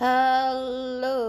Halo.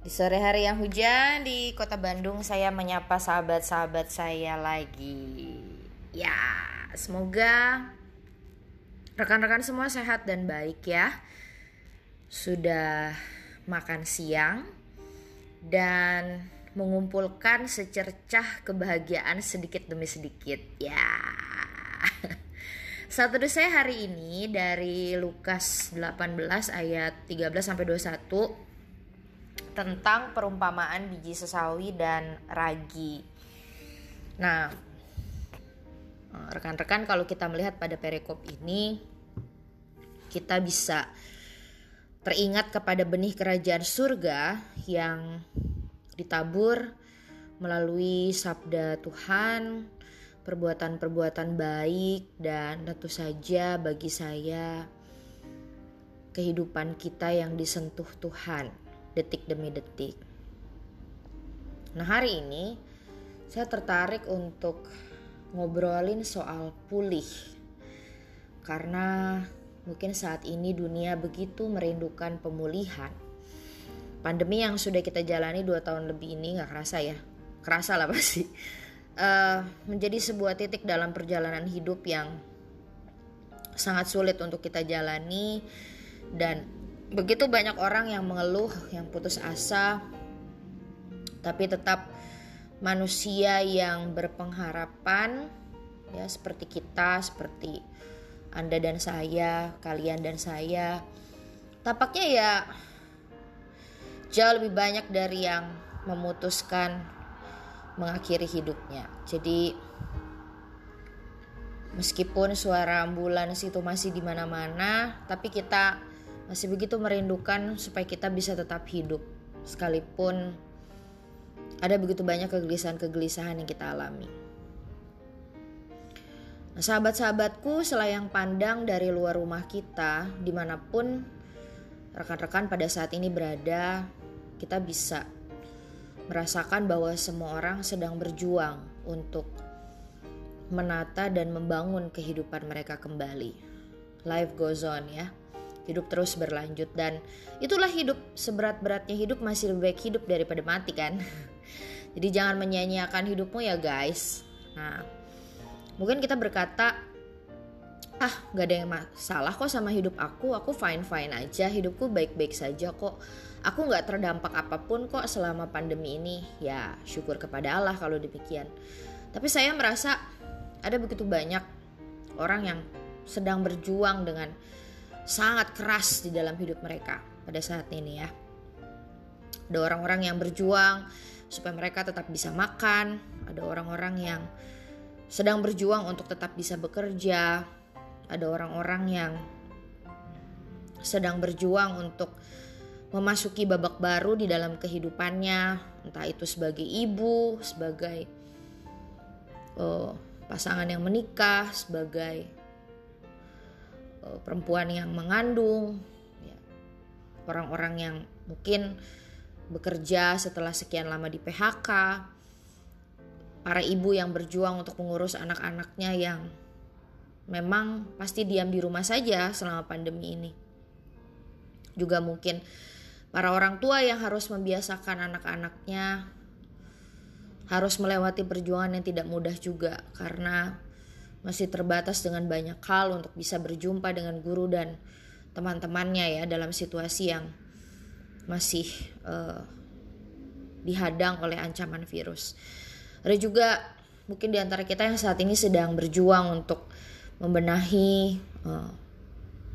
Di sore hari yang hujan di kota Bandung saya menyapa sahabat-sahabat saya lagi. Ya, semoga rekan-rekan semua sehat dan baik ya. Sudah makan siang dan mengumpulkan secercah kebahagiaan sedikit demi sedikit. Ya. Satu teduh saya hari ini dari Lukas 18 ayat 13 sampai 21 tentang perumpamaan biji sesawi dan ragi. Nah, rekan-rekan kalau kita melihat pada perikop ini kita bisa teringat kepada benih kerajaan surga yang ditabur melalui sabda Tuhan perbuatan-perbuatan baik dan tentu saja bagi saya kehidupan kita yang disentuh Tuhan detik demi detik. Nah, hari ini saya tertarik untuk ngobrolin soal pulih. Karena mungkin saat ini dunia begitu merindukan pemulihan. Pandemi yang sudah kita jalani dua tahun lebih ini nggak kerasa ya, kerasa lah pasti uh, menjadi sebuah titik dalam perjalanan hidup yang sangat sulit untuk kita jalani dan begitu banyak orang yang mengeluh, yang putus asa, tapi tetap manusia yang berpengharapan ya seperti kita, seperti Anda dan saya, kalian dan saya. Tampaknya ya jauh lebih banyak dari yang memutuskan mengakhiri hidupnya. Jadi meskipun suara ambulans itu masih di mana-mana, tapi kita masih begitu merindukan supaya kita bisa tetap hidup sekalipun ada begitu banyak kegelisahan-kegelisahan yang kita alami. Nah, sahabat-sahabatku, selayang pandang dari luar rumah kita, di mana pun rekan-rekan pada saat ini berada, kita bisa merasakan bahwa semua orang sedang berjuang untuk menata dan membangun kehidupan mereka kembali. Life goes on ya. Hidup terus berlanjut dan itulah hidup seberat-beratnya hidup masih lebih baik hidup daripada mati kan. Jadi jangan menyanyiakan hidupmu ya guys. Nah, mungkin kita berkata ah gak ada yang masalah kok sama hidup aku. Aku fine fine aja hidupku baik baik saja kok. Aku nggak terdampak apa pun kok selama pandemi ini. Ya syukur kepada Allah kalau demikian. Tapi saya merasa ada begitu banyak orang yang sedang berjuang dengan sangat keras di dalam hidup mereka pada saat ini ya. Ada orang-orang yang berjuang supaya mereka tetap bisa makan. Ada orang-orang yang sedang berjuang untuk tetap bisa bekerja ada orang-orang yang sedang berjuang untuk memasuki babak baru di dalam kehidupannya, entah itu sebagai ibu, sebagai uh, pasangan yang menikah, sebagai uh, perempuan yang mengandung, ya. orang-orang yang mungkin bekerja setelah sekian lama di PHK, para ibu yang berjuang untuk mengurus anak-anaknya yang memang pasti diam di rumah saja selama pandemi ini. Juga mungkin para orang tua yang harus membiasakan anak-anaknya harus melewati perjuangan yang tidak mudah juga karena masih terbatas dengan banyak hal untuk bisa berjumpa dengan guru dan teman-temannya ya dalam situasi yang masih uh, dihadang oleh ancaman virus. Ada juga mungkin di antara kita yang saat ini sedang berjuang untuk membenahi uh,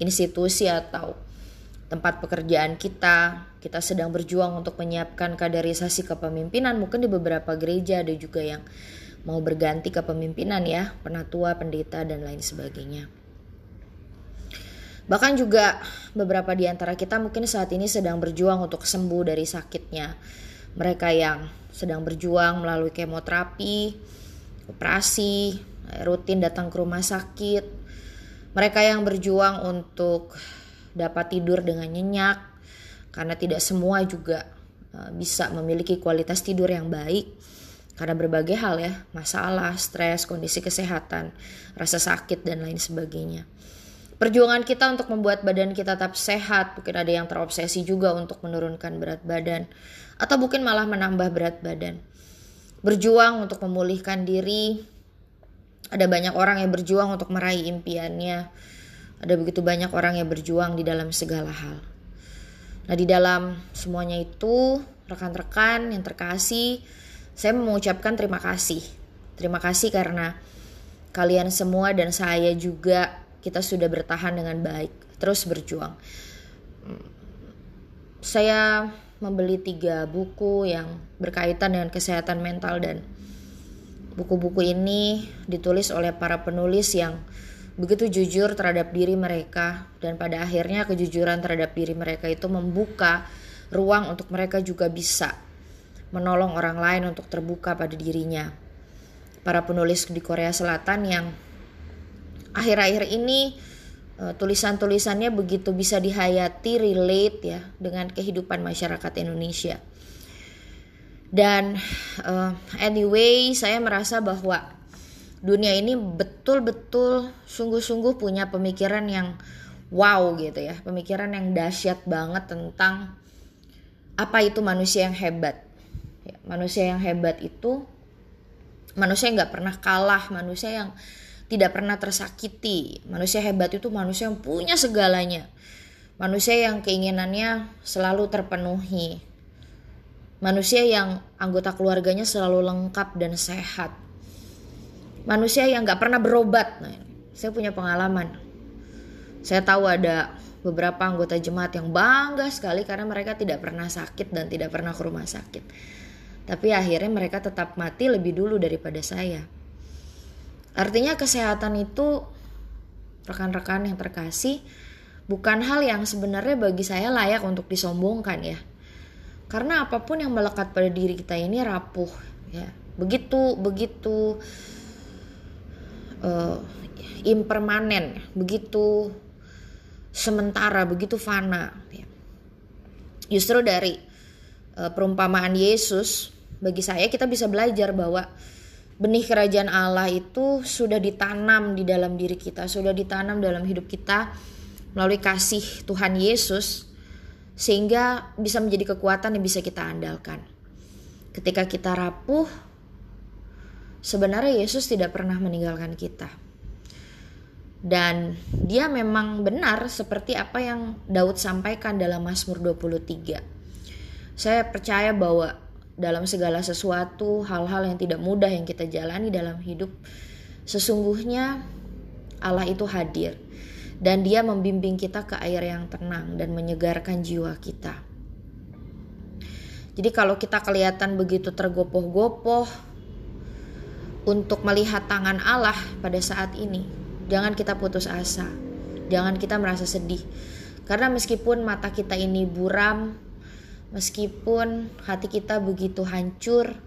institusi atau tempat pekerjaan kita. Kita sedang berjuang untuk menyiapkan kaderisasi kepemimpinan. Mungkin di beberapa gereja ada juga yang mau berganti kepemimpinan ya, penatua, pendeta dan lain sebagainya. Bahkan juga beberapa di antara kita mungkin saat ini sedang berjuang untuk sembuh dari sakitnya. Mereka yang sedang berjuang melalui kemoterapi, operasi, rutin datang ke rumah sakit. Mereka yang berjuang untuk dapat tidur dengan nyenyak karena tidak semua juga eh, bisa memiliki kualitas tidur yang baik karena berbagai hal ya, masalah, stres, kondisi kesehatan, rasa sakit dan lain sebagainya. perjuangan kita untuk membuat badan kita tetap sehat mungkin ada yang terobsesi juga untuk menurunkan berat badan atau mungkin malah menambah berat badan berjuang untuk memulihkan diri ada banyak orang yang berjuang untuk meraih impiannya. Ada begitu banyak orang yang berjuang di dalam segala hal. Nah di dalam semuanya itu rekan-rekan yang terkasih saya mengucapkan terima kasih. Terima kasih karena kalian semua dan saya juga kita sudah bertahan dengan baik, terus berjuang. Saya membeli tiga buku yang berkaitan dengan kesehatan mental dan buku-buku ini ditulis oleh para penulis yang begitu jujur terhadap diri mereka dan pada akhirnya kejujuran terhadap diri mereka itu membuka ruang untuk mereka juga bisa menolong orang lain untuk terbuka pada dirinya. Para penulis di Korea Selatan yang akhir-akhir ini uh, tulisan-tulisannya begitu bisa dihayati relate ya dengan kehidupan masyarakat Indonesia. Dan uh, anyway, saya merasa bahwa dunia ini betul-betul sungguh-sungguh punya pemikiran yang wow gitu ya, pemikiran yang dahsyat banget tentang apa itu manusia yang hebat. Ya, manusia yang hebat itu manusia yang nggak pernah kalah, manusia yang tidak pernah tersakiti. Manusia hebat itu manusia yang punya segalanya. Manusia yang keinginannya selalu terpenuhi. Manusia yang anggota keluarganya selalu lengkap dan sehat. Manusia yang gak pernah berobat. Nah, saya punya pengalaman. Saya tahu ada beberapa anggota jemaat yang bangga sekali karena mereka tidak pernah sakit dan tidak pernah ke rumah sakit. Tapi akhirnya mereka tetap mati lebih dulu daripada saya. Artinya kesehatan itu rekan-rekan yang terkasih bukan hal yang sebenarnya bagi saya layak untuk disombongkan ya. Karena apa pun yang melekat pada diri kita ini rapuh ya. Begitu begitu uh, impermanen, begitu sementara, begitu fana ya. Justru dari uh, perumpamaan Yesus bagi saya kita bisa belajar bahwa benih kerajaan Allah itu sudah ditanam di dalam diri kita, sudah ditanam dalam hidup kita melalui kasih Tuhan Yesus sehingga bisa menjadi kekuatan yang bisa kita andalkan. Ketika kita rapuh, sebenarnya Yesus tidak pernah meninggalkan kita. Dan dia memang benar seperti apa yang Daud sampaikan dalam Mazmur 23. Saya percaya bahwa dalam segala sesuatu, hal-hal yang tidak mudah yang kita jalani dalam hidup, sesungguhnya Allah itu hadir dan Dia membimbing kita ke air yang tenang dan menyegarkan jiwa kita. Jadi kalau kita kelihatan begitu tergopoh-gopoh untuk melihat tangan Allah pada saat ini, jangan kita putus asa. Jangan kita merasa sedih. Karena meskipun mata kita ini buram, Meskipun hati kita begitu hancur,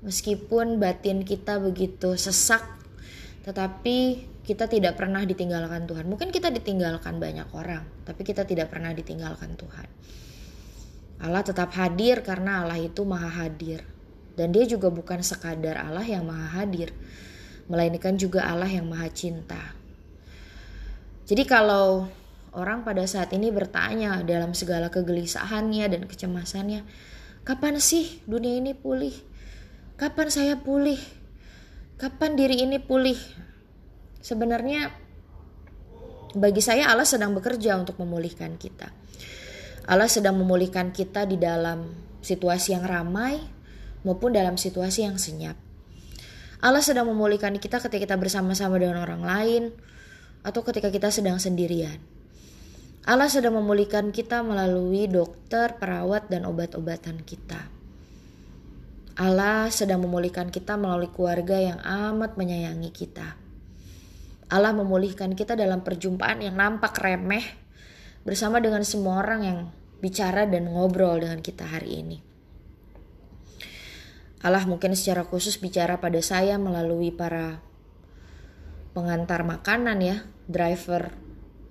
meskipun batin kita begitu sesak, tetapi kita tidak pernah ditinggalkan Tuhan. Mungkin kita ditinggalkan banyak orang, tapi kita tidak pernah ditinggalkan Tuhan. Allah tetap hadir karena Allah itu maha hadir. Dan dia juga bukan sekadar Allah yang maha hadir, melainkan juga Allah yang maha cinta. Jadi kalau Orang pada saat ini bertanya dalam segala kegelisahannya dan kecemasannya, kapan sih dunia ini pulih? Kapan saya pulih? Kapan diri ini pulih? Sebenarnya bagi saya Allah sedang bekerja untuk memulihkan kita. Allah sedang memulihkan kita di dalam situasi yang ramai maupun dalam situasi yang senyap. Allah sedang memulihkan kita ketika kita bersama-sama dengan orang lain atau ketika kita sedang sendirian. Allah sedang memulihkan kita melalui dokter, perawat, dan obat-obatan kita. Allah sedang memulihkan kita melalui keluarga yang amat menyayangi kita. Allah memulihkan kita dalam perjumpaan yang nampak remeh bersama dengan semua orang yang bicara dan ngobrol dengan kita hari ini. Allah mungkin secara khusus bicara pada saya melalui para pengantar makanan ya, driver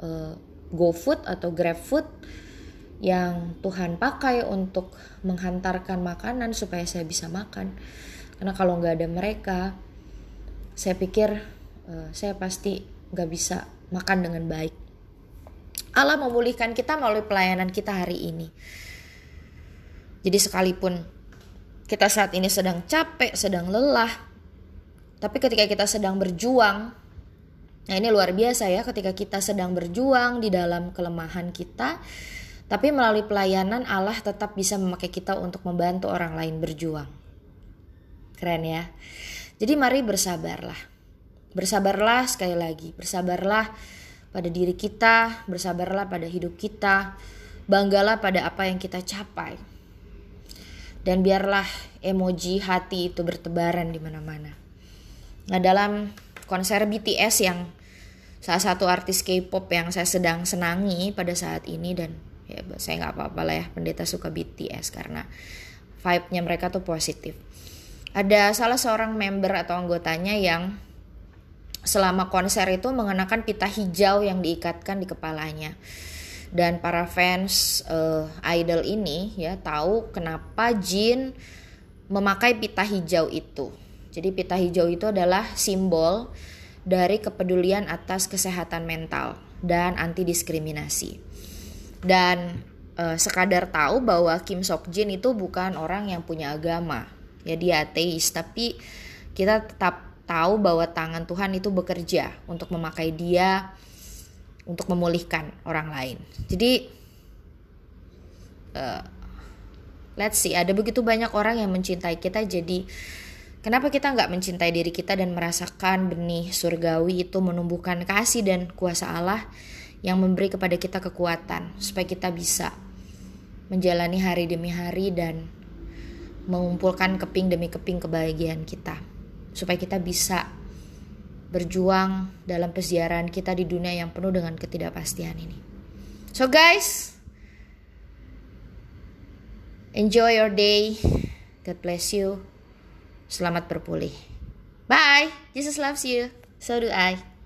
uh, GoFood atau GrabFood yang Tuhan pakai untuk menghantarkan makanan supaya saya bisa makan. Karena kalau nggak ada mereka, saya pikir uh, saya pasti nggak bisa makan dengan baik. Allah memulihkan kita melalui pelayanan kita hari ini. Jadi sekalipun kita saat ini sedang capek, sedang lelah, tapi ketika kita sedang berjuang, nah ini luar biasa ya ketika kita sedang berjuang di dalam kelemahan kita, tapi melalui pelayanan Allah tetap bisa memakai kita untuk membantu orang lain berjuang. Keren ya. Jadi mari bersabarlah. Bersabarlah sekali lagi, bersabarlah pada diri kita, bersabarlah pada hidup kita, banggalah pada apa yang kita capai. Dan biarlah emoji hati itu bertebaran di mana-mana. Nah, dalam konser BTS yang salah satu artis K-pop yang saya sedang senangi pada saat ini dan ya saya nggak apa-apa lah ya pendeta suka BTS karena vibe-nya mereka tuh positif. Ada salah seorang member atau anggotanya yang selama konser itu mengenakan pita hijau yang diikatkan di kepalanya. Dan para fans uh, idol ini ya tahu kenapa Jin memakai pita hijau itu. Jadi pita hijau itu adalah simbol dari kepedulian atas kesehatan mental dan anti diskriminasi. Dan uh, sekadar tahu bahwa Kim Sok Jin itu bukan orang yang punya agama. Ya dia ateis, tapi kita tetap tahu bahwa tangan Tuhan itu bekerja untuk memakai dia untuk memulihkan orang lain. Jadi uh, let's see ada begitu banyak orang yang mencintai kita jadi kenapa kita nggak mencintai diri kita dan merasakan benih surgawi itu menumbuhkan kasih dan kuasa Allah yang memberi kepada kita kekuatan supaya kita bisa menjalani hari demi hari dan mengumpulkan keping demi keping kebahagiaan kita supaya kita bisa berjuang dalam peziarahan kita di dunia yang penuh dengan ketidakpastian ini. So guys, enjoy your day. God bless you. Selamat berpulih. Bye. Jesus loves you. So do I.